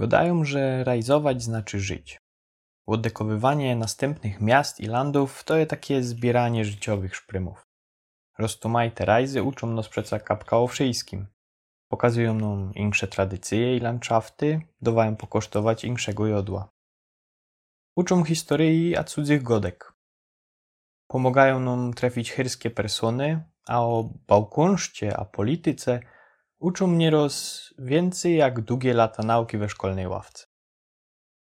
Gadają, że rajzować znaczy żyć. Oddekowywanie następnych miast i landów to takie zbieranie życiowych szprymów. Roztumajte rajzy uczą nas przeca kapka o wszystkim. Pokazują nam insze tradycje i landszafty, dawają pokosztować inszego jodła. Uczą historii a cudzych godek. Pomagają nam trafić herskie persony, a o bałkunszcie a polityce uczą mnie roz więcej jak długie lata nauki we szkolnej ławce.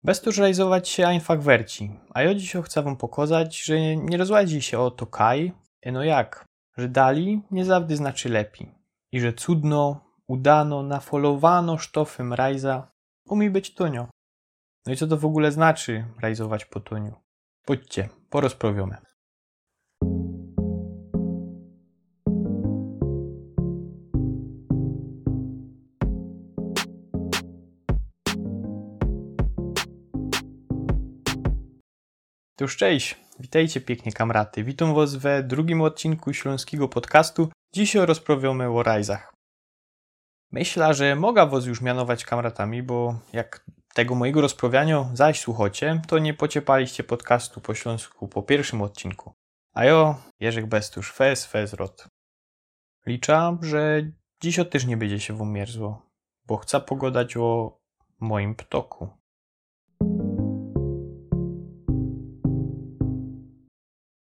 Bez tuż realizować się einfach werci, a ja dziś chcę wam pokazać, że nie rozładzi się o to kaj, eno jak, że dali nie zawdy znaczy lepiej i że cudno, udano, nafolowano sztofem rajza umie być tunio. No i co to w ogóle znaczy rajzować po tuniu? Pójdźcie, porozprawiamy. To już cześć, witajcie pięknie kamraty. Witam was we drugim odcinku śląskiego podcastu. Dzisiaj rozprawiamy o rajzach. Myślę, że mogę was już mianować kamratami, bo jak tego mojego rozprawiania zaś słuchacie, to nie pociepaliście podcastu po śląsku po pierwszym odcinku. A jo, Jerzek Bestusz, fez, fez, rot. Liczę, że dziś też nie będzie się umierzło, bo chcę pogadać o moim ptoku.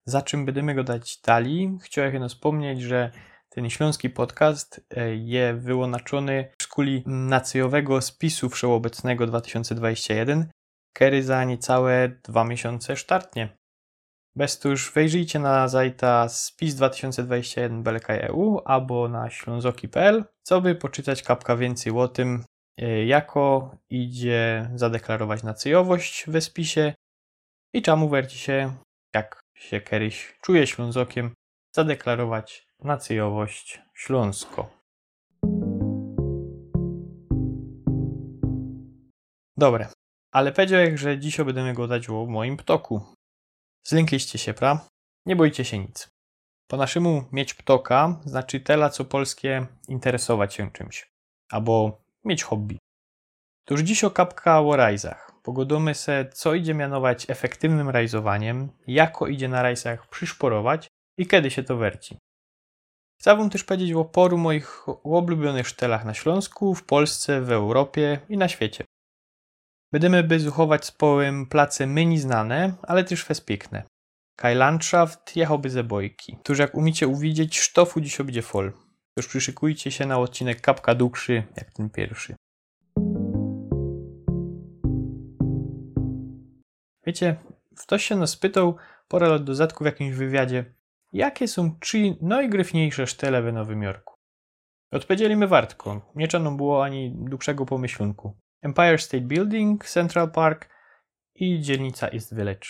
Za czym będziemy go dać dalej? Chciałem wspomnieć, że ten śląski podcast e, jest wyłączony w skuli nacjowego spisu wszechobecnego 2021, który za niecałe dwa miesiące startnie. Bez to już wejrzyjcie na zajta spis 2021 BLK.eu albo na ślązoki.pl, co by poczytać kapka więcej o tym, e, jako idzie zadeklarować nacjowość we spisie i czemu werci się, jak się kiedyś czuje Ślązokiem, zadeklarować nacjowość Śląsko. Dobre, ale powiedział, że dzisiaj będziemy gadać o moim ptoku. Zlękliście się, pra? Nie bójcie się nic. Po naszemu mieć ptoka znaczy tela co polskie interesować się czymś. Albo mieć hobby. To już dziś o kapka o rajzach. Pogodomy se, co idzie mianować efektywnym rajzowaniem, jako idzie na rajsach przyszporować i kiedy się to werci. Chcę też powiedzieć o poru moich ulubionych sztelach na Śląsku, w Polsce, w Europie i na świecie. Będziemy by zuchować z połem place mniej znane, ale też fes piękne. Kaj Landschaft jechałby ze bojki, któż jak umiecie uwidzieć, sztofu dziś obdzie fol. Już przyszykujcie się na odcinek kapka dłuższy, jak ten pierwszy. Wiecie, ktoś się nas spytał pora lat do zadku w jakimś wywiadzie, jakie są trzy najgryfniejsze sztele w Nowym Jorku? Odpowiedzieli my wartko, nie trzeba było ani dłuższego pomyślunku. Empire State Building, Central Park i dzielnica East Village.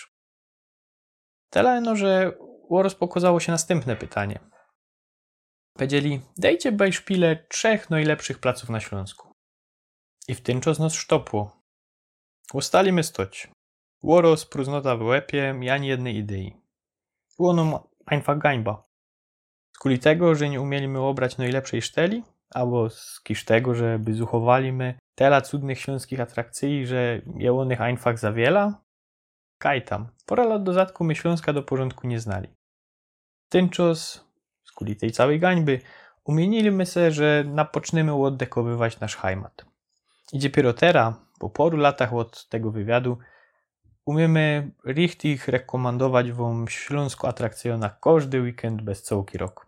Tyle no, że rozpokozało się następne pytanie. Powiedzieli, dajcie bajszpile trzech najlepszych placów na Śląsku. I w tym czas nas sztopło. Ustalimy stoć. Łoro spróznota w łepie i ani jednej idei. Było nam einfach gańba. Skuli tego, że nie umieliśmy obrać najlepszej szteli, albo z kisz tego, że by zuchowaliśmy tela cudnych śląskich atrakcji, że jełonych einfach za wiela? Kaj tam. Pora lat do zadku my Śląska do porządku nie znali. Tymczas, skuli tej całej gańby, umieniliśmy se, że napoczniemy oddekowywać nasz heimat. I dopiero teraz, po poru latach od tego wywiadu, Umiemy richtig rekomendować Wam śląską atrakcję na każdy weekend bez całki rok.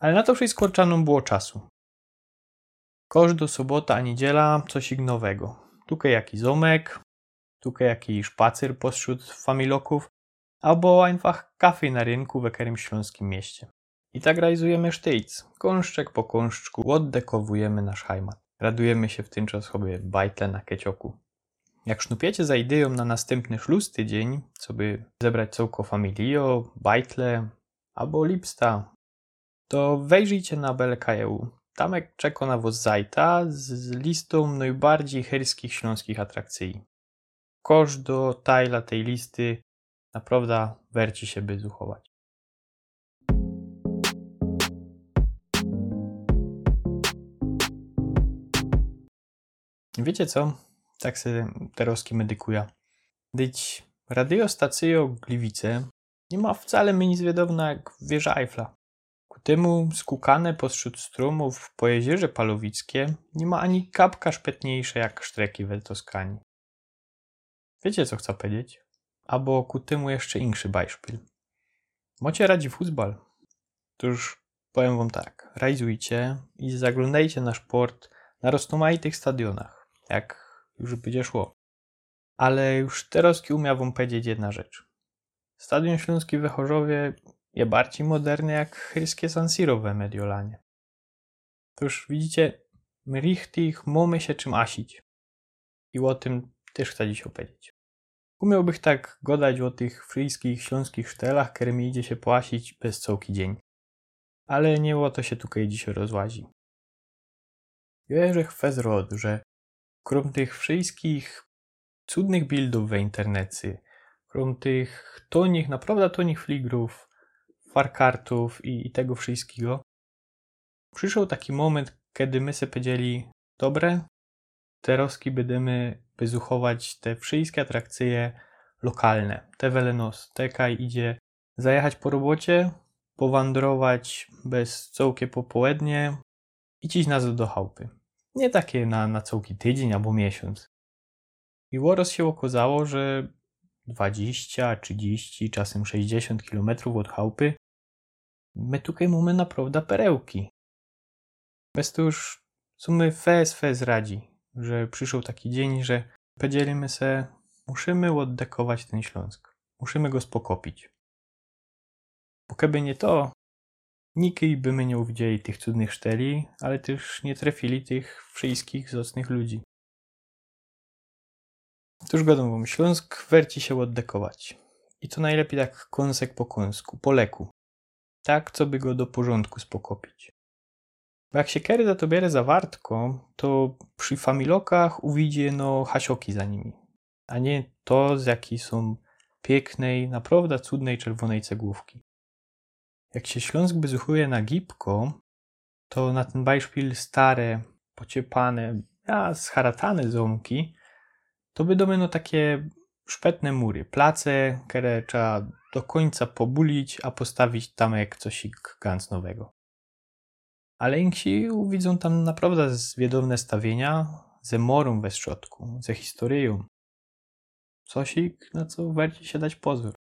Ale na to wszystko czaną było czasu. Każda sobota a niedziela coś nowego. Tukaj jakiś zomek, tukaj jakiś szpacer pośród familoków, albo einfach kafe na rynku w jakimś śląskim mieście. I tak realizujemy sztyjc. Kąszczek po kąszczku oddekowujemy nasz heimat. Radujemy się w tym czas bajtle na kecioku. Jak sznupiecie za ideą na następny szluz tydzień, co by zebrać całko familio, bajtle albo lipsta, to wejrzyjcie na belkajeł. Tamek czeka na was zajta z listą najbardziej herskich śląskich atrakcji. Kosz do tajla tej listy naprawdę werci się by zuchować. Wiecie co? Tak se Teroski medykuje. Dyć radiostacyjo Gliwice nie ma wcale mi nic wiadomo jak wieża Eiffla. Ku temu skukane pośród strumów po jezierze Palowickie nie ma ani kapka szpetniejsze jak sztreki w Toskanii. Wiecie co chcę powiedzieć? Albo ku temu jeszcze inszy Beispiel. Mocie radzi futbal. Toż powiem wam tak, rajzujcie i zaglądajcie na sport na rozmaitych stadionach, jak już będzie szło. Ale już teraz umia wam powiedzieć jedna rzecz. Stadion Śląski w Chorzowie jest bardziej moderny jak chyskie San Siro w Mediolanie. Toż widzicie, my richtig mamy się czym asić. I o tym też chcę dziś opowiedzieć. Umiałbych tak godać o tych fryjskich, śląskich sztelach, którymi idzie się płasić bez całki dzień. Ale nie o to się tutaj dzisiaj rozłazi. Wierzę fezrod, że krom tych wszystkich cudnych bildów w internecie, krom tych tonich, naprawdę tonich fligrów, farkartów i, i tego wszystkiego, przyszedł taki moment, kiedy my sobie powiedzieli, dobre, teroski będziemy wyzuchować te wszystkie atrakcje lokalne. Te welenos, tekaj idzie zajechać po robocie, powandrować bez cołkie popołudnie i dziś nas do chałupy. Nie takie na, na całki tydzień albo miesiąc. I łoros się okazało, że 20, 30, czasem 60 km od chałupy my tutaj mamy naprawdę perełki. Bez to już sumy fez fez radzi, że przyszedł taki dzień, że powiedzieliśmy se, musimy oddekować ten Śląsk. Musimy go spokopić. Bo keby nie to, nikiej by my nie uwidzieli tych cudnych szteli, ale też nie trafili tych wszystkich zacnych ludzi. Tuż godą Śląsk werci się oddekować. I to najlepiej tak kąsek po kąsku, po leku. Tak, co by go do porządku spokopić. Bo jak się kery za to bierze zawartko, to przy familokach uwidzie no hasioki za nimi, a nie to, z jakiej są pięknej, naprawdę cudnej czerwonej cegłówki. Jak się Śląsk bezuchuje na gipko, to na ten bajszpil stare, pociepane, a scharatane ząbki, to by no takie szpetne mury, place, które trzeba do końca pobulić, a postawić tam jak coś ganz nowego. Ale Inksi widzą tam naprawdę zwiedowne stawienia ze morą we środku, ze historią. Cosik, na co warto się dać pozór.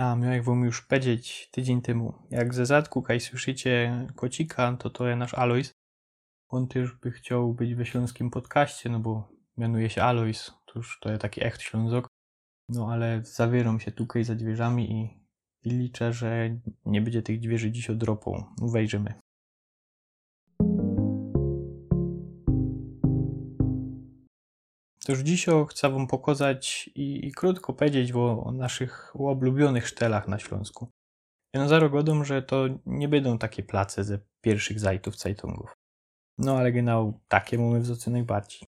A, miałem wam już powiedzieć tydzień temu. Jak ze zadku, kaj słyszycie kocika, to to jest nasz Alois. On też by chciał być we śląskim podcaście, no bo mianuje się Alois. To już to jest taki echt ślązok. No ale zawieram się tutaj za drzwiami i i liczę, że nie będzie tych dźwierzy dziś odropą. Wejrzymy. Już dzisiaj chcę Wam pokazać i, i krótko powiedzieć o, o naszych ulubionych sztelach na Śląsku. Ja na godą, że to nie będą takie place ze pierwszych zajtów Zeitungów. No ale genau takie mamy w najbardziej.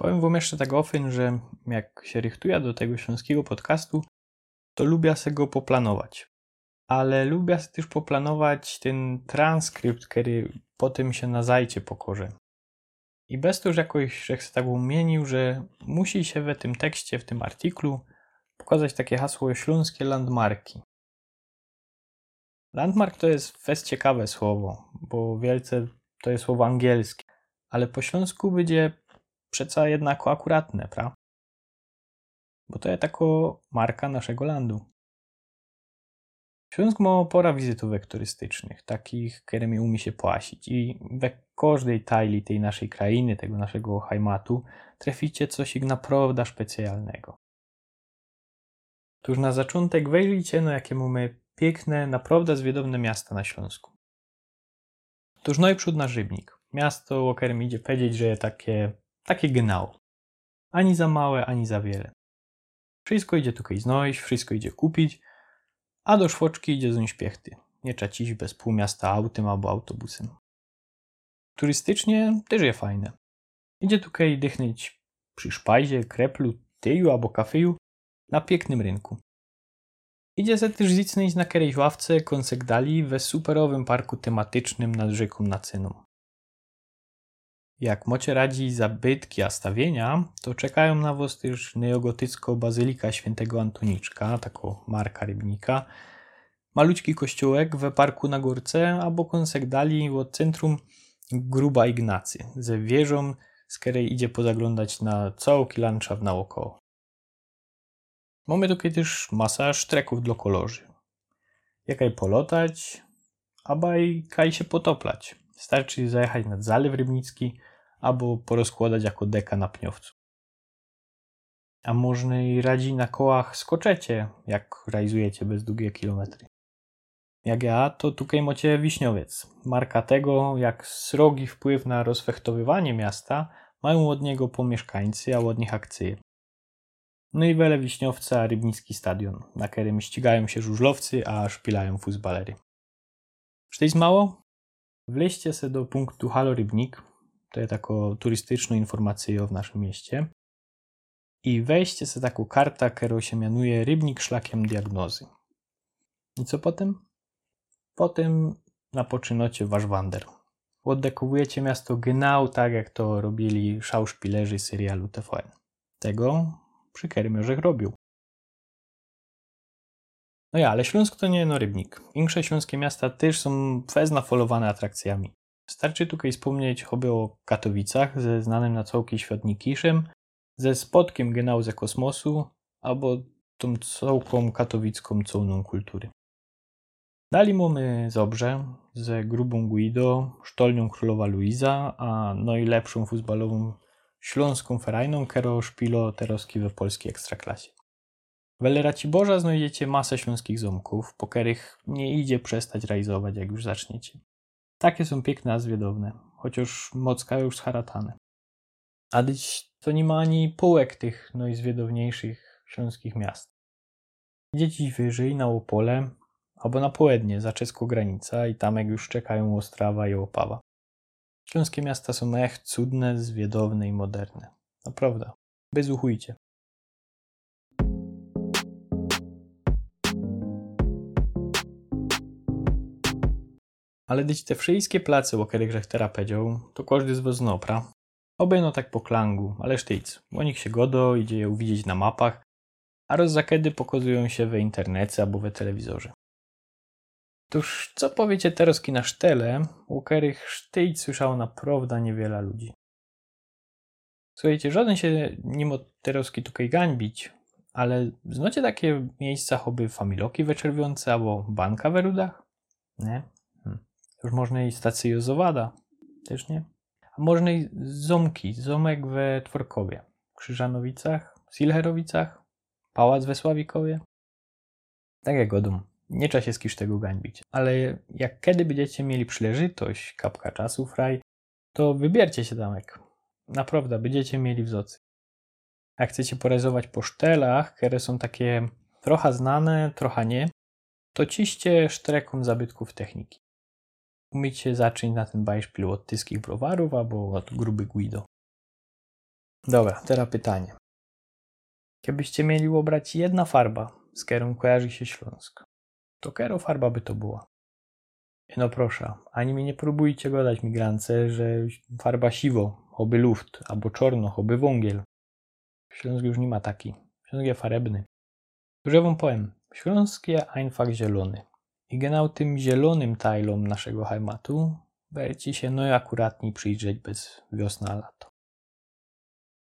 Powiem Wam jeszcze tak ofyn, że jak się rychtuję do tego śląskiego podcastu, to lubię sobie go poplanować. Ale lubię też poplanować ten transkrypt, który potem się na zajcie pokorze. I bez to, że jakoś że chcę tak umienił, że musi się w tym tekście, w tym artyklu pokazać takie hasło śląskie landmarki. Landmark to jest fest ciekawe słowo, bo wielce to jest słowo angielskie, ale po śląsku będzie przeca jednak akuratne, prawda? bo to jest tako marka naszego landu. Śląsk ma pora wizytówek turystycznych, takich, którymi umie się płasić i we każdej tajli tej naszej krainy, tego naszego hajmatu, traficie coś naprawdę specjalnego. Tuż na zaczątek wejrzyjcie, no jakie mamy piękne, naprawdę zwiedowne miasta na Śląsku. Tuż no i przód na Żybnik. Miasto, o którym idzie powiedzieć, że takie, takie genau. Ani za małe, ani za wiele. Wszystko idzie tutaj znaleźć, wszystko idzie kupić, a do szwoczki idzie z śpiechty. Nie trzeba bez pół miasta autem albo autobusem. Turystycznie też jest fajne. Idzie tutaj dychnąć przy szpajzie, kreplu, tyju albo kafeju na pięknym rynku. Idzie se też zicnąć na którejś ławce kąsek dali we superowym parku tematycznym nad rzeką Nacyną. Jak mocie radzi zabytki a stawienia, to czekają na was też neogotycko bazylika świętego Antoniczka, tako marka rybnika, malućki kościółek we parku na górce, albo kąsek dali od centrum Gruba Ignacy, ze wieżą, z której idzie pozaglądać na całki landschaft naokoło. Mamy tutaj też masa sztreków dla kolorzy. Jakaj polotać, abaj kaj się potoplać. Starczy zajechać nad Zalew Rybnicki albo porozkładać jako deka na pniowcu. A można i radzi na kołach skoczecie, jak realizujecie bez długie kilometry. Jak ja, to tutaj macie Wiśniowiec. Marka tego, jak srogi wpływ na rozfechtowywanie miasta mają od niego pomieszkańcy, a od nich akcje. No i wele Wiśniowca, Rybnicki Stadion, na którym ścigają się żużlowcy, a szpilają fuzbalery. Czy to jest mało? Wleźcie se do punktu Halo Rybnik, to jest taką turystyczną informację w naszym mieście, i weźcie se taką kartę, którą się mianuje Rybnik szlakiem diagnozy. I co potem? Potem na poczynocie wasz wander. Oddekowujecie miasto genau tak, jak to robili szauszpilerzy serialu TVN. Tego przy Kermiorzech robił. No ja, ale Śląsk to nie no rybnik. Większe śląskie miasta też są fez nafolowane atrakcjami. Starczy tutaj wspomnieć choćby o Katowicach ze znanym na całki świat Nikiszem, ze spotkiem genau ze kosmosu, albo tą całką katowicką całną kultury. Dali mamy Zobrze ze grubą Guido, sztolnią królowa Luiza, a najlepszą futbalową śląską ferajną, kero szpilo teroski we polskiej ekstraklasie. W Eleraciborza znajdziecie masę śląskich ząbków, po których nie idzie przestać realizować, jak już zaczniecie. Takie są piękne, a zwiedowne, chociaż mocka już scharatane. A dyć to nie ma ani półek tych najzwiedowniejszych śląskich miast. Idziecie wyżej na Opole, albo na południe, za czeską i tam jak już czekają Ostrawa i Opawa. Śląskie miasta są echt cudne, zwiedowne i moderne. Naprawdę. Bezuchujcie. Ale dyć te wszystkie place, o których żech teraz powiedział, to każdy z was znopra. Oby no tak po klangu, ale sztyc. O nich się godo, idzie je uwidzieć na mapach, a roz kiedy pokazują się we internecie albo we telewizorze. Toż co powiecie teraz na sztele, u których sztyć słyszało naprawdę niewiele ludzi. Słuchajcie, żaden się nie mo teroski tutaj gańbić, ale znacie takie miejsca choby familoki weczerwiące albo banka w rudach? Nie? Już można i stację Zowada. Też nie? A można i Zomki, Zomek we Tworkowie, Krzyżanowicach, Silherowicach, Pałac we Sławikowie. Tak jak godum. Nie trzeba się z tego gańbić. Ale jak kiedy będziecie mieli przyleżytość, kapka czasu fraj, to wybiercie się damek. Naprawdę, będziecie mieli wzocy. Jak chcecie porezować po sztelach, które są takie trochę znane, trochę nie, to ciście sztreką zabytków techniki. Umiecie zacząć na ten bajszpil od tyskich browarów albo od gruby Guido. Dobra, teraz pytanie. Gdybyście mieli obrać jedna farba, z którą kojarzy się Śląsk, to kero farba by to była. No proszę, ani mi nie próbujcie gadać migrance, że farba siwo, oby luft, albo czorno, oby wągiel. Śląsk już nie ma taki. Śląsk jest farebny. Że wam powiem, Śląsk jest einfach zielony. I genau tym zielonym tajlom naszego heimatu werci się no i akuratnie przyjrzeć bez wiosna lato.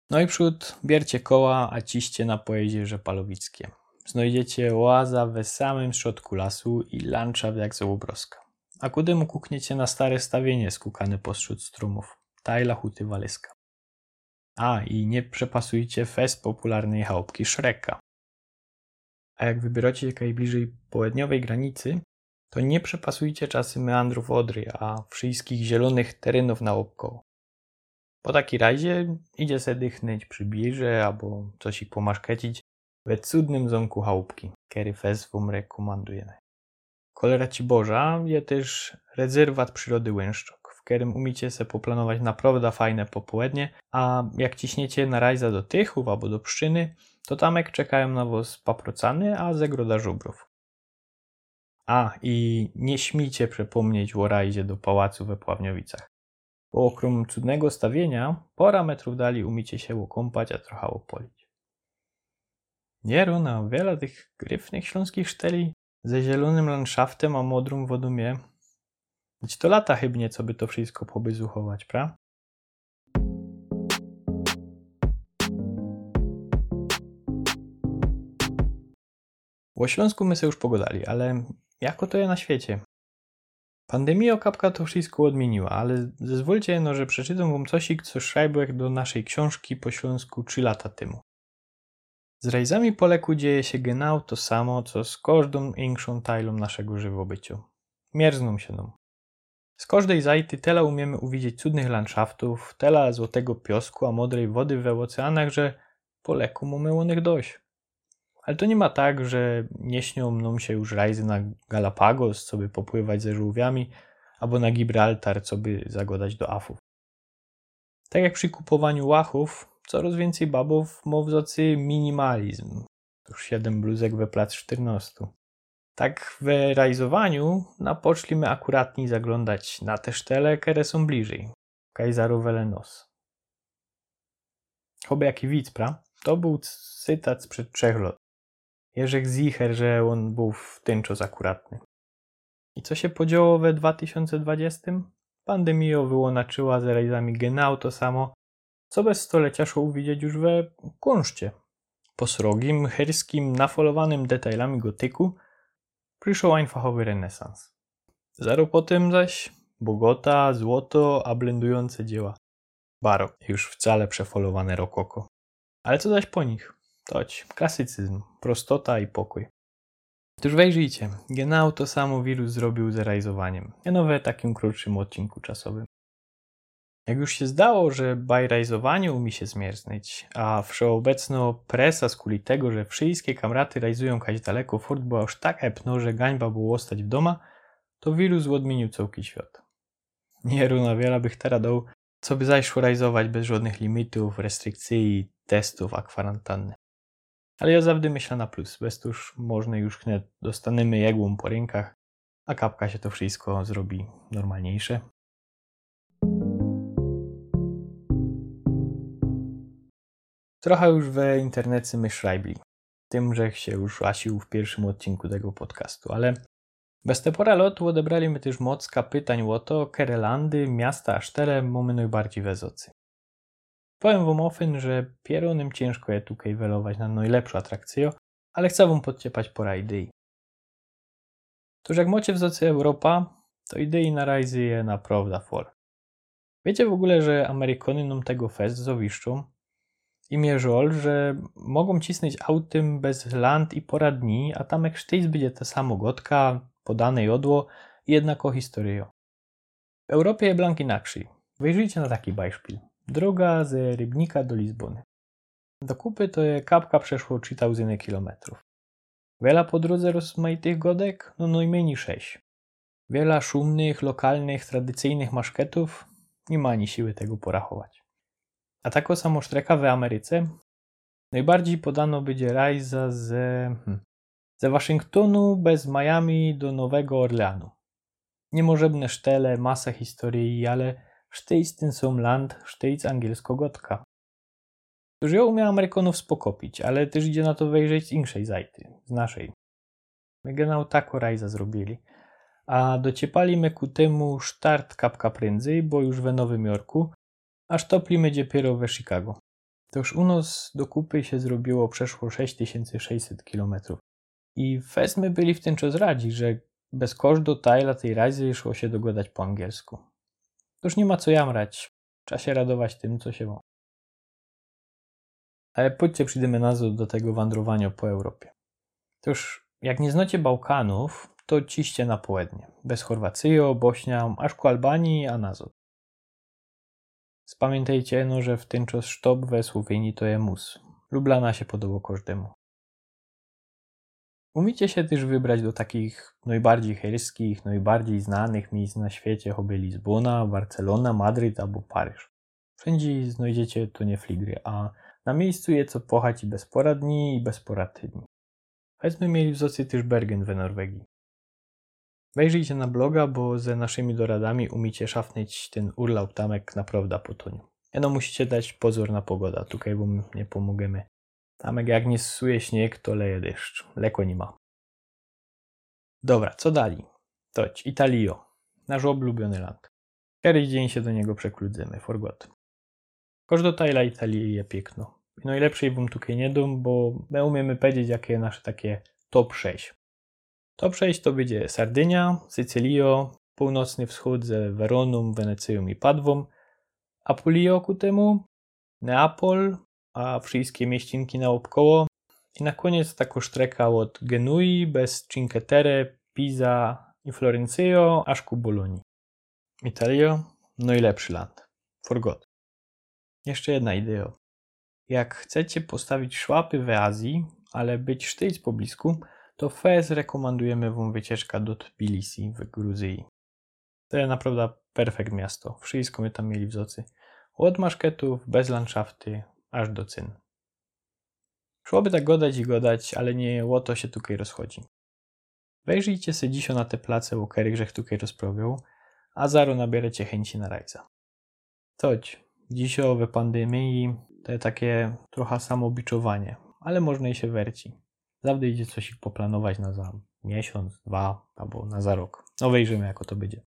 No i przód, biercie koła, a ciście na pojeździe palowickie znajdziecie oaza we samym środku lasu i landschaft jak Załobroska. A kudemu kukniecie na stare stawienie skukane pośród strumów. Tajla huty Waleska. A, i nie przepasujcie fest popularnej chałupki Szreka. A jak wybieracie jakiej bliżej południowej granicy, to nie przepasujcie czasy meandrów Odry, a wszystkich zielonych terenów naokoło. Po takiej razie idzie se dychnąć przy bierze albo coś ich pomaszkecić, we cudnym zamku chałupki, który wam rekomendujemy. Kolera ci Boża jest też rezerwat przyrody Łęszczok, w którym umiecie sobie poplanować naprawdę fajne popołudnie, a jak ciśniecie na rajza do Tychów albo do Pszczyny, to tamek czekają na was paprocany, a zegroda żubrów. A, i nie śmicie przepomnieć o rajdzie do pałacu we Pławniowicach. Bo okrom cudnego stawienia, pora metrów dali umicie się okąpać, a trochę opolić. Nieru na wiele tych gryfnych śląskich szteli ze zielonym landszaftem a modrą wodumie. Choć to lata chybnie, co by to wszystko pobyzuchować, pra? O Śląsku my se już pogodali, ale jako to je na świecie? Pandemia okapka to wszystko odmieniła, ale zezwólcie no, że przeczytam wam cosik, co szajbłek do naszej książki po śląsku 3 lata temu. Z rajzami poleku dzieje się genau to samo, co z każdą większą tajlą naszego żywobyciu. Mierzną się nam. Z każdej zajty tela umiemy uwidzieć cudnych landschaftów, tela złotego piosku, a modrej wody we oceanach, że poleku mamy onych dość. Ale to nie ma tak, że nie śnią mną się już rajzy na Galapagos, co by popływać ze żółwiami, albo na Gibraltar, co by zagodać do afów. Tak jak przy kupowaniu łachów, coraz więcej babów ma w zocy minimalizm. Już 7 bluzek we plac 14. Tak w realizowaniu napoczlimy akuratnie zaglądać na te sztele, które są bliżej. Kajzarowe nos. Choby jaki widz, pra? To był cytat sprzed trzech lat. Jerzek Zicher, że on był w ten czas akuratny. I co się podziało we 2020? Pandemia wyłonaczyła z rejzami genau to samo, co bez stolecia szło widzieć już we kunszcie. Po srogim, herskim, nafolowanym detailami gotyku przyszł einfachowy renesans. Zaro potem zaś Bogota, złoto, a blendujące dzieła. Barok, już wcale przefolowane rokoko. Ale co zaś po nich? Toć, klasycyzm, prostota i pokój. Otóż wejrzyjcie, genau to samo wirus zrobił z rajzowaniem. Mianowe takim krótszym odcinku czasowym. Jak już się zdało, że bajrajzowanie umie się zmierznąć, a wszeobecno presa z kuli tego, że wszystkie kamraty rajzują kaś daleko, furt była już tak epno, że gańba było ostać w doma, to wirus odmienił całki świat. Nie runa wiele bych teraz dał, co by zajszło rajzować bez żadnych limitów, restrykcji, testów, a kwarantanny. Ale ja zawsze myślę na plus, bez to już można już chnet dostanemy jegłą po rękach, a kapka się to wszystko zrobi normalniejsze. Trochę już we internecie myślajbli. Tym, że się już łasił w pierwszym odcinku tego podcastu, ale bez te pora lotu odebraliśmy też mocka pytań o to, Kerelandy, miasta aż tyle mamy najbardziej wezocy. Powiem wam ofyn, że pieronym ciężko je tutaj welować na najlepszą atrakcję, ale chcę wam podciepać pora idei. Toż jak macie w zocie Europa, to idei na rajzy je naprawdę for. Wiecie w ogóle, że Amerykany nam tego fest zowiszczą i mierzol, że mogą cisnąć autem bez land i pora dni, a tam jak sztyc będzie ta samo gotka, podane jodło i jednak o historię. W Europie je blanki nakrzy. Wyjrzyjcie na taki bajszpil. Droga z Rybnika do Lizbony. Do kupy to kapka przeszło 3000 kilometrów. Wiele po drodze rozmaitych godek? No najmniej sześć. Wiele szumnych, lokalnych, tradycyjnych maszketów? Nie ma ani siły tego porachować. A taką samą sztreka w Ameryce? Najbardziej podano będzie rajza ze, hmm, ze Waszyngtonu bez Miami do Nowego Orleanu. Niemożebne sztele, masa historii, ale Sztyc ten są land, sztyc angielsko-gotka. Już ją umiał Amerykanów spokopić, ale też idzie na to wejrzeć z inszej zajty, z naszej. My genau tako rajza zrobili. A dociepali my ku temu start kapka prędzej, bo już we Nowym Jorku, aż toplimy dopiero we Chicago. To już u nas do kupy się zrobiło przeszło 6600 km. I fest my byli w ten czas radzi, że bez kosztu tajla tej razy szło się dogadać po angielsku. Już nie ma co jamrać. Trzeba się radować tym, co się ma. Ale pójdźcie przyjdziemy nazw do tego wandrowania po Europie. To już jak nie znacie Bałkanów, to ciście na połednie. Bez Chorwacyjo, Bośnia, aż ku Albanii, a nazot. Spamiętajcie, no, że w ten czas sztop we Słowenii to je mus. Lublana się podoba każdemu. Umiecie się też wybrać do takich najbardziej herskich, najbardziej znanych miejsc na świecie, choby Lizbona, Barcelona, Madryt albo Paryż. Wszędzie znajdziecie to nie fligry, a na miejscu je co pochać i bez poradni i bez poradni. Weźmy mieli w Zocy też Bergen w Norwegii. Wejrzyjcie na bloga, bo ze naszymi doradami umiecie szafnąć ten urlaub tamek naprawdę potoniu. Jedno musicie dać pozór na pogoda, tutaj wam nie pomogemy. Tamek jak nie ssuje śnieg, to leje deszcz. Leko nie ma. Dobra, co dali? Toć, Italio. Nasz ulubiony land. Kiedyś dzień się do niego przekludzimy, forgot. Kosz do tajla Italii je piękno. I najlepszej wam tutaj nie dam, bo my umiemy powiedzieć, jakie nasze takie top 6. Top 6 to będzie Sardynia, Sycylio, północny wschód ze Weroną, Wenecją i Padwą, Apulio ku temu, Neapol, a wszystkie mieścinki naokoło i na koniec taka sztreka od Genui bez Cinque Terre, Pisa i Florencio aż ku Bolonii. Italio, najlepszy land. Forgot. Jeszcze jedna idea. Jak chcecie postawić szłapy w Azji, ale być sztyc po blisku, to fez rekomendujemy wam wycieczka do Tbilisi w Gruzji. To jest naprawdę perfekt miasto. Wszystko my tam mieli w zocy. Od maszketów, bez landszafty, aż do cyn. Szłoby tak godać i godać, ale nie łoto się tutaj rozchodzi. Wejrzyjcie se dzisiaj na te place łokery, grzech tutaj rozprawią, a zaro nabierecie chęci na rajca. Toć, dzisiowe pandemii to takie trochę samobiczowanie, ale można i się werci. Zawsze idzie coś ich poplanować na za miesiąc, dwa albo na za rok. No wejrzymy, jako to będzie.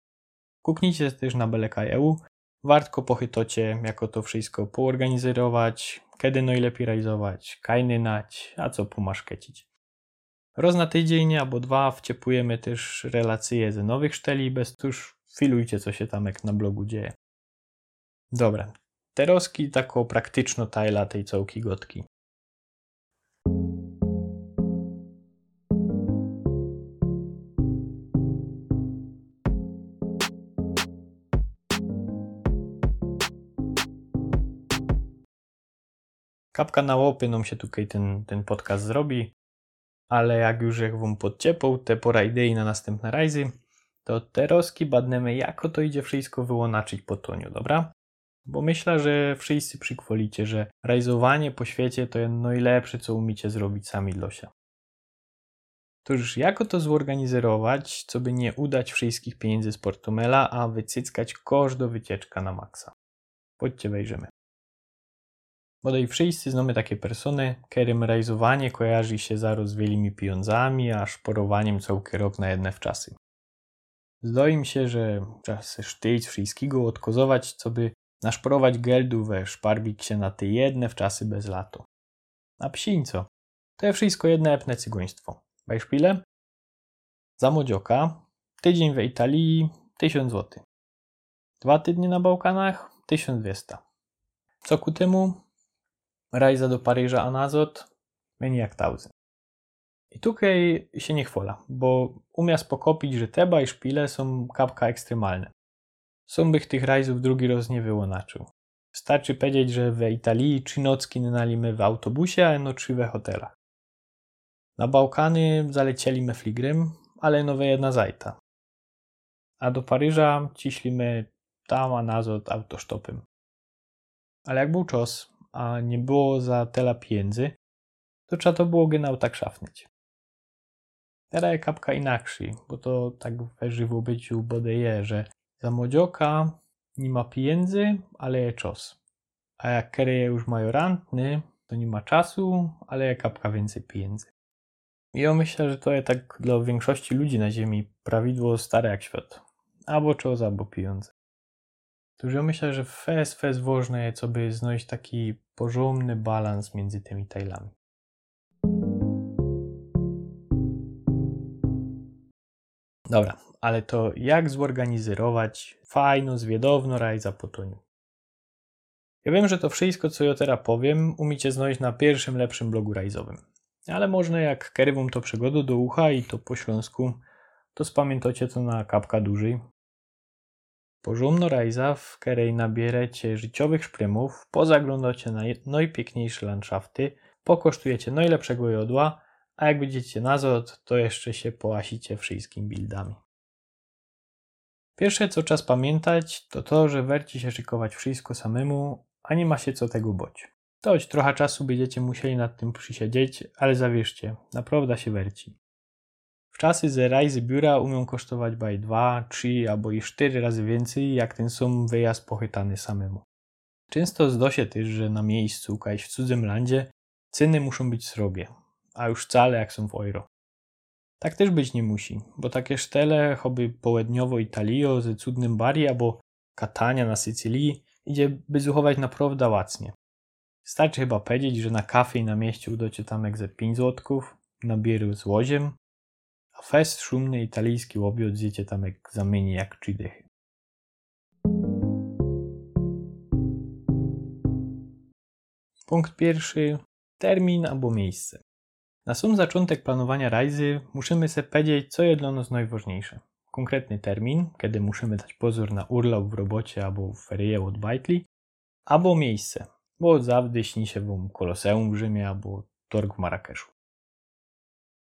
Kuknijcie też na Belekaj EU. Wartko pochytocie, jako to wszystko poorganizować, kiedy najlepiej realizować, kajny nać, a co pomaszkecić. Roz na tydzień albo dwa wciepujemy też relacje ze nowych szteli, bez tuż filujcie, co się tam jak na blogu dzieje. Dobra, teroski taką praktyczno tajla tej całki gotki. Kapka na łopy nam się tutaj ten, ten podcast zrobi, ale jak już jak wam podciepał te pora idei na następne rajzy, to te roski badnemy, jako to idzie wszystko wyłonaczyć po toniu, dobra? Bo myślę, że wszyscy przykwolicie, że rajzowanie po świecie to jest najlepsze, co umiecie zrobić sami dla się. To już jako to zorganizować, co by nie udać wszystkich pieniędzy z portmela, a wycyckać kosz do wycieczka na maksa. Chodźcie, wejrzymy. Bodaj wszyscy znamy takie persony, którym rajzowanie kojarzy się zaraz z wielimi pieniądzami, a szporowaniem całkiem rok na jedne wczasy. Zdaje mi się, że se sztyć wszystkiego odkozować, co by naszporować geldu we szparbić się na te jedne wczasy bez lato. A psińco, to jest wszystko jedne epne cygoństwo. Beispiele? Za młodzioka, tydzień w Italii 1000 zł. Dwa tygodnie na Bałkanach 1200. Co ku temu? Rajza do Paryża a nazot mniej jak tauzy. I tutaj się nie chwola, bo umiast pokopić, że teba i szpile są kapka ekstremalne. Są bych tych rajzów drugi raz nie wyłonaczył. Starczy powiedzieć, że w Italii trzy nocki nalimy w autobusie, a no trzy we hotelach. Na Bałkany zalecieliśmy fligrem, ale nowe jedna zajta. A do Paryża ciślimy tam a nazot autostopem. Ale jak był czas, a nie było za tela pieniędzy, to trzeba to było genau tak szafnić. Teraz kapka inaczej, bo to tak we żywo byciu bodeje, że za młodzioka nie ma pieniędzy, ale je czas. A jak kereje już majorantny, to nie ma czasu, ale je kapka więcej pieniędzy. I ja myślę, że to jest tak dla większości ludzi na ziemi prawidło stare jak świat. Albo czas, albo pieniądze. To ja myślę, że fest, fest ważne jest, by znaleźć taki porządny balans między tymi tajlami. Dobra, ale to jak zorganizować fajną, zwiedowną rajza po toniu? Ja wiem, że to wszystko, co ja teraz powiem, umiecie znaleźć na pierwszym lepszym blogu rajzowym. Ale można jak kerywą to przygodę do ucha i to po śląsku, to spamiętacie to na kapka dłużej. Porządno rajza, w której nabierecie życiowych szprymów, pozaglądacie na najpiękniejsze landszafty, pokosztujecie najlepszego jodła, a jak będziecie na zot, to jeszcze się połasicie wszystkimi buildami. Pierwsze, co czas pamiętać, to to, że werci się szykować wszystko samemu, a nie ma się co tego boć. Toć trochę czasu będziecie musieli nad tym przysiedzieć, ale zawierzcie, naprawdę się werci. W czasy ze rajzy biura umią kosztować baj 2, 3 albo i 4 razy więcej, jak ten sam wyjazd pochytany samemu. Często zdo się też, że na miejscu, kajś w cudzym landzie, ceny muszą być srogie, a już wcale jak są w euro. Tak też być nie musi, bo takie sztele, choby połedniowo Italio ze cudnym bari albo Katania na Sycylii, idzie by zuchować naprawdę łacnie. Starczy chyba powiedzieć, że na kafie i na mieście udocie tam jak ze 5 złotków, na bieru z łoziem, a fest szumny italijski łobiot zjecie tam jak zamieni jak trzy dychy. Punkt pierwszy. Termin albo miejsce. Na sam zaczątek planowania rajzy musimy sobie powiedzieć, co jest dla nas najważniejsze. Konkretny termin, kiedy musimy dać pozór na urlop w robocie albo w ferie od Bajtli, albo miejsce, bo zawdy śni się wam Koloseum w Rzymie albo Torg w Marrakeszu.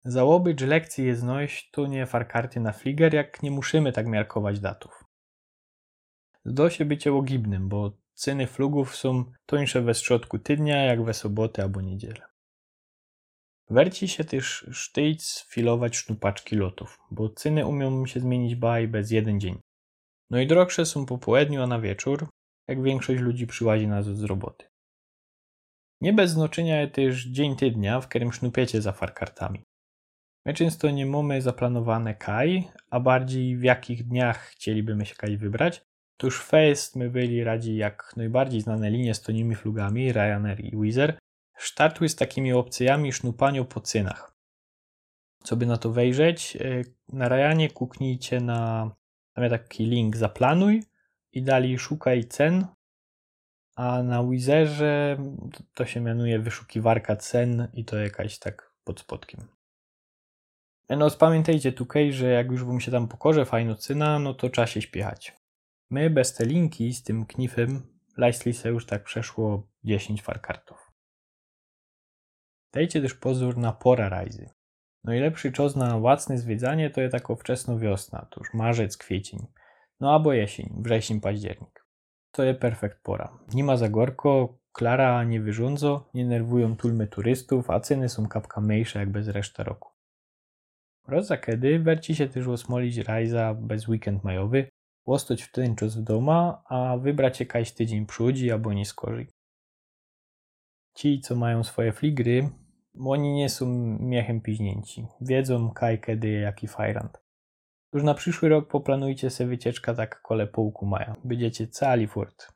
Załoby, że lekcji jest znojść, to nie farkarty na fliger, jak nie musimy tak miarkować datów. Zdo się bycie łogibnym, bo ceny flugów są tańsze we środku tydnia, jak we soboty albo niedzielę. Werci się też sztyjc filować sznupaczki lotów, bo ceny umią się zmienić baj bez jeden dzień. No i droższe są po południu, a na wieczór, jak większość ludzi przyłazi na z roboty. Nie bez znaczenia jest też dzień tydnia, w którym sznupiecie za farkartami. My często nie mamy zaplanowane kaj, a bardziej w jakich dniach chcielibyśmy się kaj wybrać. To już fest my byli radzi jak najbardziej znane linie z tonimi flugami Ryanair i Wizz Air startuj z takimi opcjami sznupaniu po cynach. Co by na to wejrzeć? E, na Rajanie kuknijcie na tam taki link zaplanuj i dali szukaj cen, a na Wizerze to się mianuje wyszukiwarka cen i to jakaś tak pod spodkiem. No pamiętajcie tutaj, że jak już wam się tam pokorze fajno cena, no to trzeba się śpiechać. My bez te linki z tym knifem Lajsli se już tak przeszło 10 farkartów. Dajcie też pozór na pora rajzy. Najlepszy czas na łacne zwiedzanie to jest tako wczesno wiosna, to już marzec, kwiecień. No albo jesień, wrzesień, październik. To jest perfekt pora. Nie ma za gorko, klara nie wyrządzo, nie nerwują tulmy turystów, a ceny są kapka mniejsze jak bez reszta roku. Roza kiedy werci się też osmolić rajza bez weekend majowy, łostać w ten czas w doma, a wybrać jakaś tydzień przódzi albo nie skorzy ci, co mają swoje fligry, oni nie są miechem piźnięci. Wiedzą kaj, kiedy, jaki fajrant. Już na przyszły rok poplanujcie sobie wycieczka tak kole półku maja. Będziecie cali furt.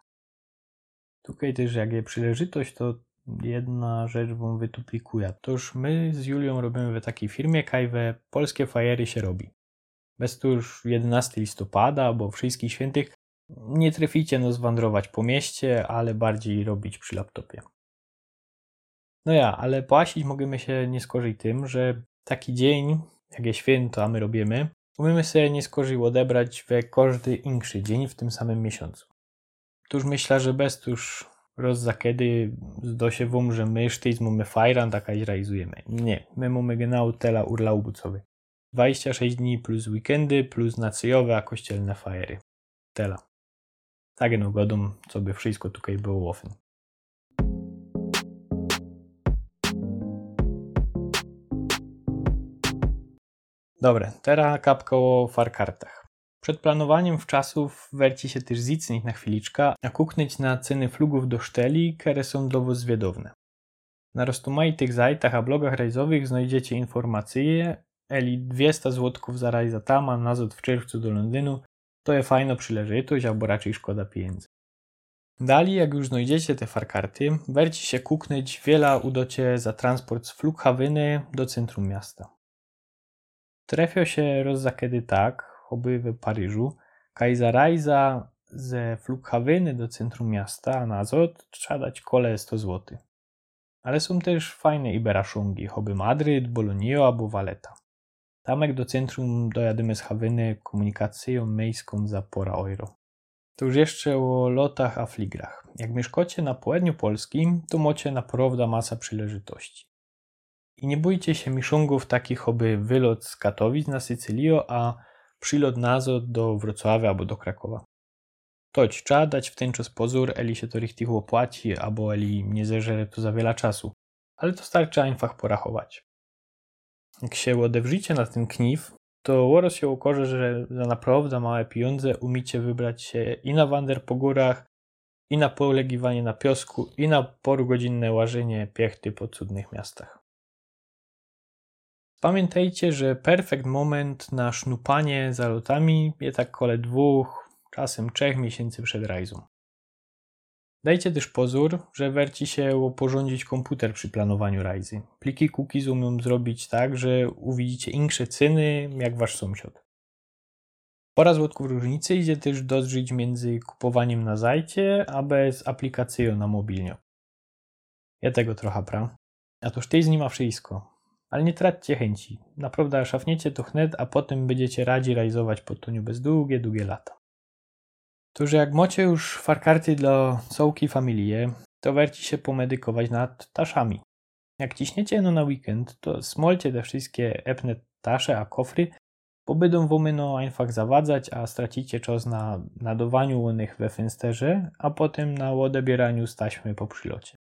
Tutaj też jak jest przyleżytość, to jedna rzecz wam wytuplikuje. Toż my z Julią robimy w takiej firmie, kaj we polskie fajery się robi. Bez to już 11 listopada, albo wszystkich świętych nie traficie no zwandrować po mieście, ale bardziej robić przy laptopie. No ja, ale płacić możemy się nie skorzyć tym, że taki dzień, jak jest święto, a my robimy, umiemy sobie nie skorzyć odebrać we każdy inszy dzień w tym samym miesiącu. Tuż myślę, że bez tuż roz za kiedy zdo się wam, że my sztyc mamy fajran, taka realizujemy. Nie, my mamy genau tela urlaubu cowy. 26 dni plus weekendy, plus nacyjowe, a kościelne fajery. Tela. Tak no godą, co by wszystko tutaj było ofyn. Dobre, teraz kapka o farkartach. Przed planowaniem w czasów werci się też zicnić na chwiliczkę, a kuknąć na ceny flugów do szteli, które są zwiedowne. Na rozmaitych zajtach a blogach rajzowych znajdziecie informacje, eli 200 złotków za rajza tam, a w czerwcu do Londynu, to jest fajna przyleżytość, albo raczej szkoda pieniędzy. Dali, jak już znajdziecie te farkarty, werci się kuknąć wiele udocie za transport z Flughawyny do centrum miasta. Trefio się kiedy tak, oby w Paryżu, rajza ze Flughawyny do centrum miasta, na zot trzeba dać kole 100 zł. Ale są też fajne iberaszungi, choby Madryt, Bolonio albo Valeta. Tamek do centrum dojadymy z Hawyny komunikacją miejską za pora euro. To już jeszcze o lotach a fligrach. Jak mieszkacie na południu Polski, to macie naprawdę masa przyleżytości. I nie bójcie się miszungów takich, oby wylot z Katowic na Sycylio, a przylot nazot do Wrocławia albo do Krakowa. Toć, trzeba dać w ten czas pozór, eli się to richtig opłaci, albo eli nie zeżere to za wiele czasu. Ale to starczy einfach porachować. Jak się odewrzycie na ten knif, to łoros się ukorze, że za naprawdę małe pieniądze umicie wybrać się i na wander po górach, i na polegiwanie na piosku, i na porugodzinne łażenie piechty po cudnych miastach. Pamiętajcie, że perfekt moment na sznupanie za lotami jest tak kole dwóch, czasem trzech miesięcy przed rajzą. Dajcie też pozór, że werci się oporządzić komputer przy planowaniu rajzy. Pliki cookies umiem zrobić tak, że uwidzicie insze ceny jak wasz sąsiad. Pora złotków różnicy idzie też dodrzyć między kupowaniem na zajcie, a bez aplikacją na mobilnie. Ja tego trochę pra. A toż tej z nim ma wszystko. Ale nie traćcie chęci. Naprawdę szafniecie to chnet, a potem będziecie radzi rajzować po toniu bez długie, długie lata. To, że jak macie już farkarty dla sołki familie, to werci się pomedykować nad taszami. Jak ciśniecie no na weekend, to smolcie te wszystkie epne tasze a kofry, bo będą womy no einfach zawadzać, a stracicie czas na nadawaniu onych we fensterze, a potem na odebieraniu z taśmy po przylocie.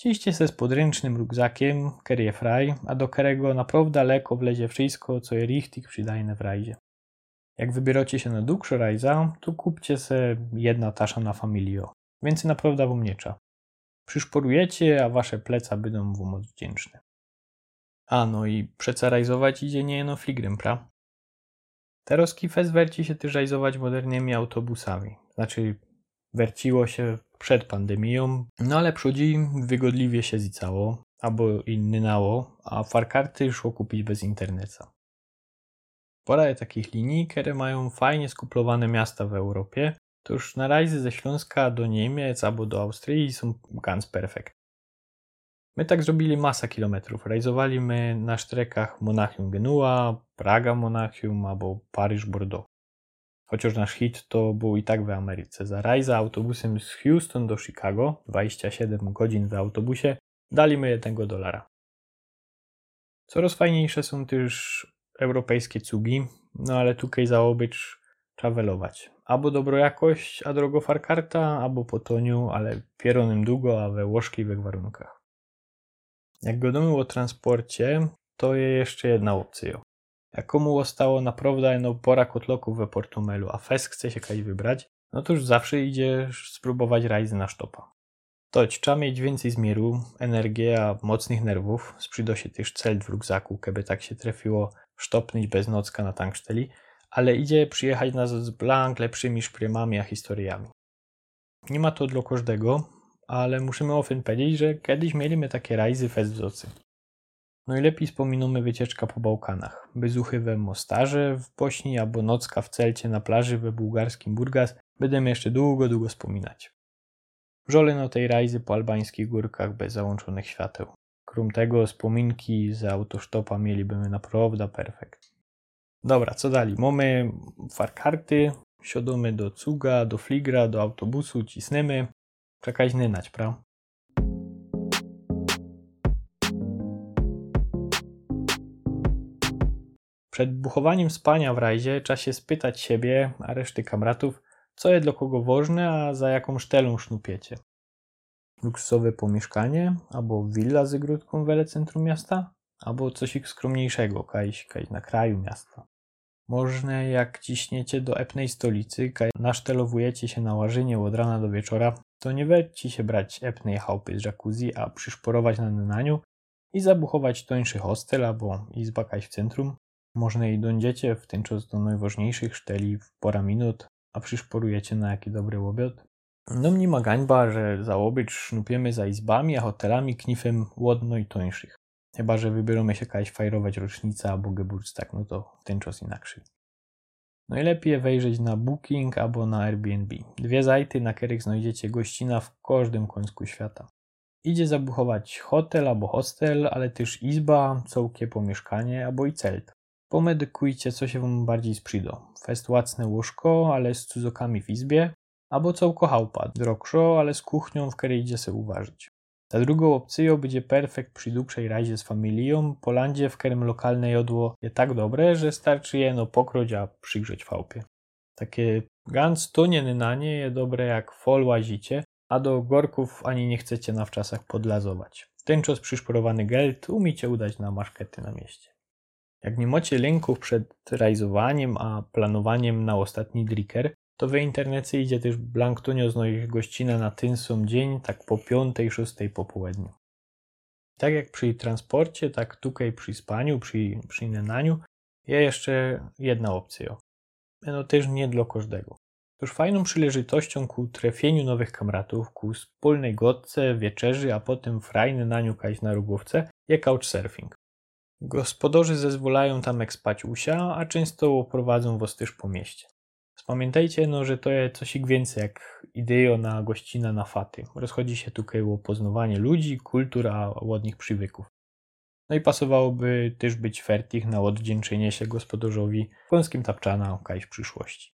Ciście se z podręcznym rugzakiem, kerie fraj, a do kerego naprawdę leko wlezie wszystko, co je richtig przydajne w rajdzie. Jak wybieracie się na dłuższe rajza, to kupcie se jedna tasza na familio. Więcej naprawdę wam nie. Przyszporujecie, a wasze pleca będą wam wdzięczne. A no i przecarajzować idzie nie no fligrem, pra? Teraz kifes werci się też rajzować modernymi autobusami. Znaczy, werciło się przed pandemią, no ale przodzi wygodliwie się zicało, albo inny nało, a farkarty szło kupić bez interneta. Pora takich linii, które mają fajnie skuplowane miasta w Europie, to już na rajzy ze Śląska do Niemiec albo do Austrii są ganz perfekt. My tak zrobili masa kilometrów. Rajzowaliśmy na sztrekach Monachium Genua, Praga Monachium albo Paryż Bordeaux. Chociaż nasz hit to był i tak w Ameryce. Za rajza autobusem z Houston do Chicago, 27 godzin w autobusie, dali my 1 dolara. Coraz fajniejsze są też europejskie cugi, no ale tutaj zaobycz travelować. Albo dobro jakość, a drogo farkarta, albo po toniu, ale pieronym długo, a we łożkiwych warunkach. Jak godamy o transporcie, to jest jeszcze jedna opcja. Jak komu ostało naprawdę no pora kotloków we Portumelu, a fes chce się kaj wybrać, no to już zawsze idzie spróbować rajzy na sztopa. Toć, trzeba mieć więcej zmieru, energii, a mocnych nerwów. Sprzyda się też cel w rugzaku, keby tak się trafiło sztopnąć bez nocka na tanksteli, ale idzie przyjechać nas z blank lepszymi szprymami a historiami. Nie ma to dla każdego, ale musimy ofyn powiedzieć, że kiedyś mieliśmy takie rajzy fest wzocy. No i lepiej wspominamy wycieczka po Bałkanach. Bezuchy we Mostarze w Bośni albo nocka w Celcie na plaży we bułgarskim Burgas będziemy jeszcze długo, długo wspominać. Żole na tej rajzy po albańskich górkach bez załączonych świateł. Krum tego wspominki z autosztopa mielibyśmy naprawdę perfekt. Dobra, co dali? Mamy farkarty, siadamy do cuga, do fligra, do autobusu, cisnemy. Czekać nynać, prawda? Przed buchowaniem spania w rajdzie trzeba się spytać siebie, a reszty kamratów, co jest dla kogo ważne, a za jaką sztelą sznupiecie luksusowe pomieszkanie, albo willa z ogródką w centrum miasta, albo coś skromniejszego, kajś, kajś na kraju miasta. Można jak ciśniecie do epnej stolicy, kaj nasztelowujecie się na łażynie od rana do wieczora, to nie weźcie się brać epnej chałupy z jacuzzi, a przyszporować na naniu i zabuchować tońszy hostel albo izba kaś w centrum. Można i dądziecie w ten czas do najważniejszych szteli w pora minut, a przyszporujecie na jaki dobry obiad. No mnie ma gańba, że za obycz sznupiemy za izbami, a hotelami knifem łodno i tońszych. Chyba, że wybieramy się jakaś fajrować rocznica albo tak, no to w ten czas inaczej. Najlepiej wejrzeć na Booking albo na Airbnb. Dwie zajty, na których znajdziecie gościna w każdym końcu świata. Idzie zabuchować hotel albo hostel, ale też izba, całkie pomieszkanie albo i celt. Pomedykujcie, co się wam bardziej sprzyda. Fest łacne łóżko, ale z cudzokami w izbie, albo całko chałupa, drogszo, ale z kuchnią, w której idzie sobie uważać. Za drugą opcją będzie perfekt przy dłuższej razie z familią, po landzie, w którym lokalne jodło jest tak dobre, że starczy jeno pokroć, a przygrzeć w chałupie. Takie ganz tonie na nie je dobre jak fol łazicie, a do gorków ani nie chcecie na wczasach podlazować. ten czas przyszporowany geld umiecie udać na maszkety na mieście. Jak nie macie lęków przed realizowaniem, a planowaniem na ostatni dricker, to w internecie idzie też blanktunio z moich gościna na ten sam dzień, tak po piątej, szóstej po południu. Tak jak przy transporcie, tak tutaj przy spaniu, przy, przy nenaniu, jest jeszcze jedna opcja. No też nie dla każdego. Toż fajną przyleżytością ku trefieniu nowych kamratów, ku wspólnej godce, wieczerzy, a potem frajny naniukać na rugówce, je couchsurfing. Gospodorzy zezwolają tam spać usia, a często prowadzą was też po mieście. Pamiętajcie, no, że to jest coś więcej jak ideo na gościna na faty. Rozchodzi się tutaj o poznawanie ludzi, kultur, a ładnych przywyków. No i pasowałoby też być fertich na oddzięczenie się gospodarzowi końskim tapczana o w przyszłości.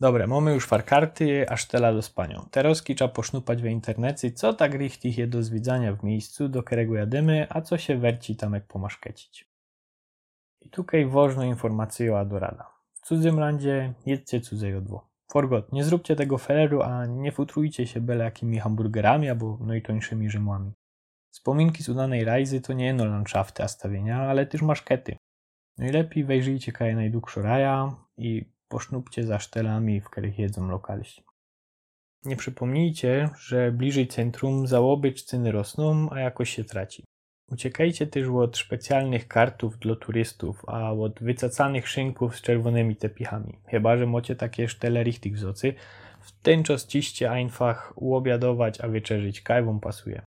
Dobre, mamy już farkarty, aż tela do spanią. Teraz trzeba posznupać w internecie, co tak richtig je do zwiedzania w miejscu, do którego jademy, a co się werci tam jak pomaszkecić. I tutaj ważną informację do rada. W cudzym landzie jedzcie cudze jodło. Forgot, nie zróbcie tego feleru, a nie futrujcie się byle jakimi hamburgerami albo najtońszymi rzymłami. Wspominki z udanej rajzy to nie no landschafty a stawienia, ale też maszkety. Najlepiej wejrzyjcie kaj najdłuższą raja i posznupcie za sztelami, w których jedzą lokaliści. Nie przypomnijcie, że bliżej centrum załoby ceny rosną, a jakoś się traci. Uciekajcie też od specjalnych kartów dla turystów, a od wycacanych szynków z czerwonymi tepichami. Chyba, że macie takie sztele richtig wzocy, w ten czas ciście einfach uobiadować, a wieczerzyć, kaj pasuje.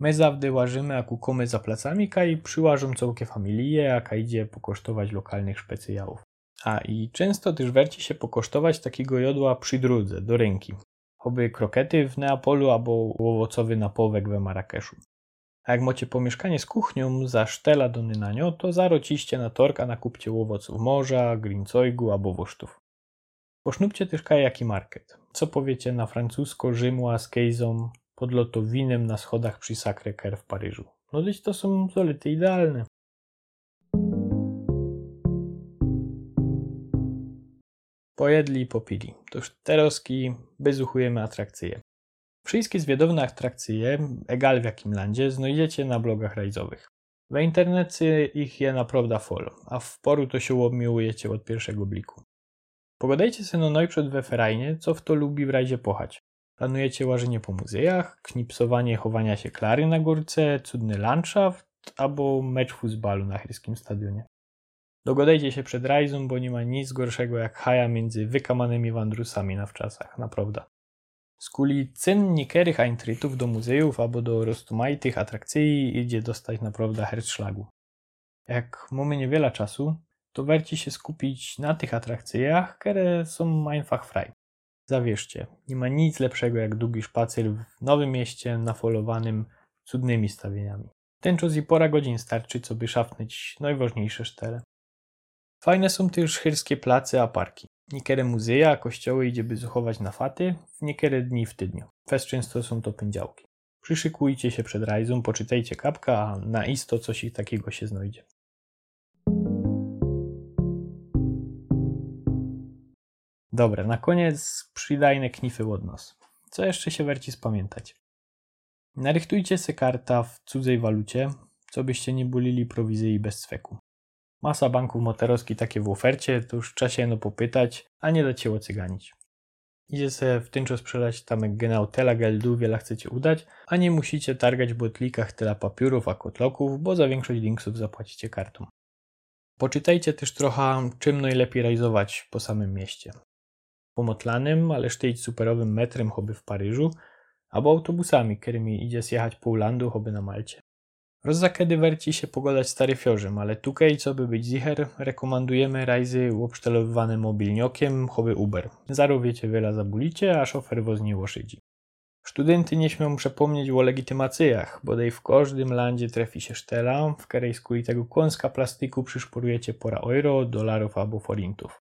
My zawdy łażymy, a kukamy za placami, kaj przyłażą całkie familie, a kaj idzie pokosztować lokalnych specjałów. A i często też werci się pokosztować takiego jodła przy drodze, do ręki. Choby krokety w Neapolu albo owocowy napowek we Marrakeszu. A jak macie pomieszkanie z kuchnią za sztela do nynanio, to zarociście na torka nakupcie owoców morza, grincojgu albo wosztów. Posznupcie też kajaki market. Co powiecie na francusko Rzymła z kejzą pod lotowinem na schodach przy Sacré-Cœur w Paryżu? No dziś to są zolety idealne. Pojedli i popili. Toż teroski bezuchujemy atrakcje. Wszystkie zwiadowne atrakcje, egal w jakim landzie, znajdziecie na blogach rajzowych. W internecie ich je naprawdę fol, a w poru to się obmiłujecie od pierwszego bliku. Pogadajcie se no najprzed we ferajnie, co w to lubi w rajdzie pochać. Planujecie łażenie po muzeach, knipsowanie chowania się klary na górce, cudny landschaft albo mecz futbalu na chyskim stadionie. Dogadajcie się przed rajzą, bo nie ma nic gorszego jak haja między wykamanymi wandrusami na wczasach, naprawdę. Z kuli cen eintrytów do muzeów albo do roztumajtych atrakcji idzie dostać naprawdę herzschlagu. Jak mamy niewiele czasu, to werci się skupić na tych atrakcjach, które są einfach frei. Zawierzcie, nie ma nic lepszego jak długi szpacer w nowym mieście nafolowanym cudnymi stawieniami. Ten czas i pora godzin starczy, co by szafnąć najważniejsze sztele. Fajne są też chyrskie place a parki. Niektóre muzea, kościoły idzie by zuchować na faty, w niektóre dni w tydniu. Fest często są to pędziałki. Przyszykujcie się przed rajzą, poczytajcie kapka, a na isto coś takiego się znajdzie. Dobra, na koniec przydajne knify od nos. Co jeszcze się werci spamiętać? Narychtujcie se karta w cudzej walucie, co byście nie bulili prowizji bez cweku. Masa banków motorowskich takie w ofercie, to już czasie no popytać, a nie dać się ocyganić. Idzie w tym czas sprzedać tam genau tela geldu, wiele chcecie udać, a nie musicie targać w botlikach tela papierów a kotloków, bo za większość linksów zapłacicie kartą. Poczytajcie też trochę, czym najlepiej realizować po samym mieście. Pomotlanym, ale sztyć superowym metrem choby w Paryżu, albo autobusami, którymi idzie zjechać pół landu choby na Malcie. Rozza kiedy werci się pogodać stary fiorzem, ale tukej, co by być zicher, rekomendujemy rajzy łopsztelowywane mobilniokiem, chowy Uber. Zaro wiecie wiele zabulicie, a szofer woz nie łoszyci. Studenty nie śmią przepomnieć o legitymacjach, bodaj w każdym landzie trafi się sztela, w której z tego kąska plastiku przyszporujecie pora euro, dolarów albo forintów.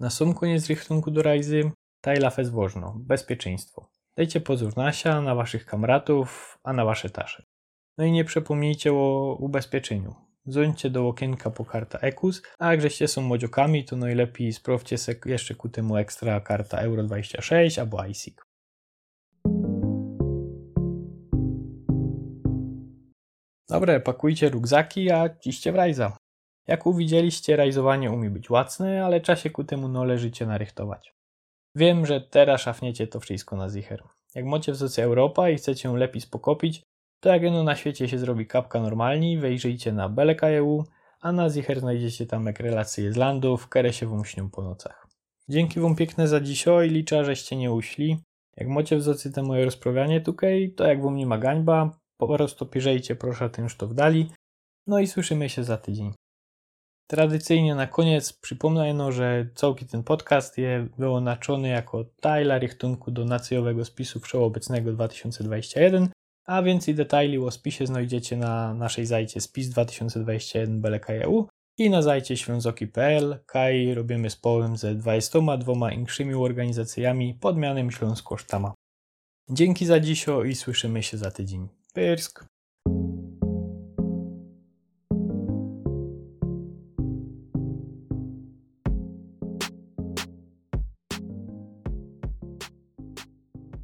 Na sam koniec rychtunku do rajzy, tajla fez wożno, bezpieczeństwo. Dajcie pozór nasia na waszych kamratów, a na wasze tasze. No i nie przepomnijcie o ubezpieczeniu. dzwońcie do okienka po karta EKUS, a jak żeście są młodziokami, to najlepiej sprawdźcie se jeszcze ku temu ekstra karta Euro 26 albo ISIC. Dobre, pakujcie rugzaki, a ciście w rajza. Jak uwidzieliście, rajzowanie umie być łacne, ale czasie ku temu należycie narychtować. Wiem, że teraz szafniecie to wszystko na zicher. Jak macie w socie Europa i chcecie ją lepiej spokopić, to jak jedno na świecie się zrobi kapka normalni, wejrzyjcie na beleka.eu, a na zicher znajdziecie tam jak relacje z landów, które się wam śnią po nocach. Dzięki wam piękne za dzisiaj, liczę, żeście nie uśli. Jak macie w zocy te moje rozprawianie tutaj, to jak wam nie ma gańba, po prostu piszejcie proszę tym, to w dali. No i słyszymy się za tydzień. Tradycyjnie na koniec przypomnę, no, że całki ten podcast jest wyłączony jako tajla rychtunku do nacjowego spisu wszechobecnego 2021, a więcej detali o spisie znajdziecie na naszej zajcie spis 2021 beleka.eu i na zajcie ślązoki.pl, kaj robimy z połem ze 22 inkszymi organizacjami pod mianem Śląsko Sztama. Dzięki za dziś i słyszymy się za tydzień. Pyrsk!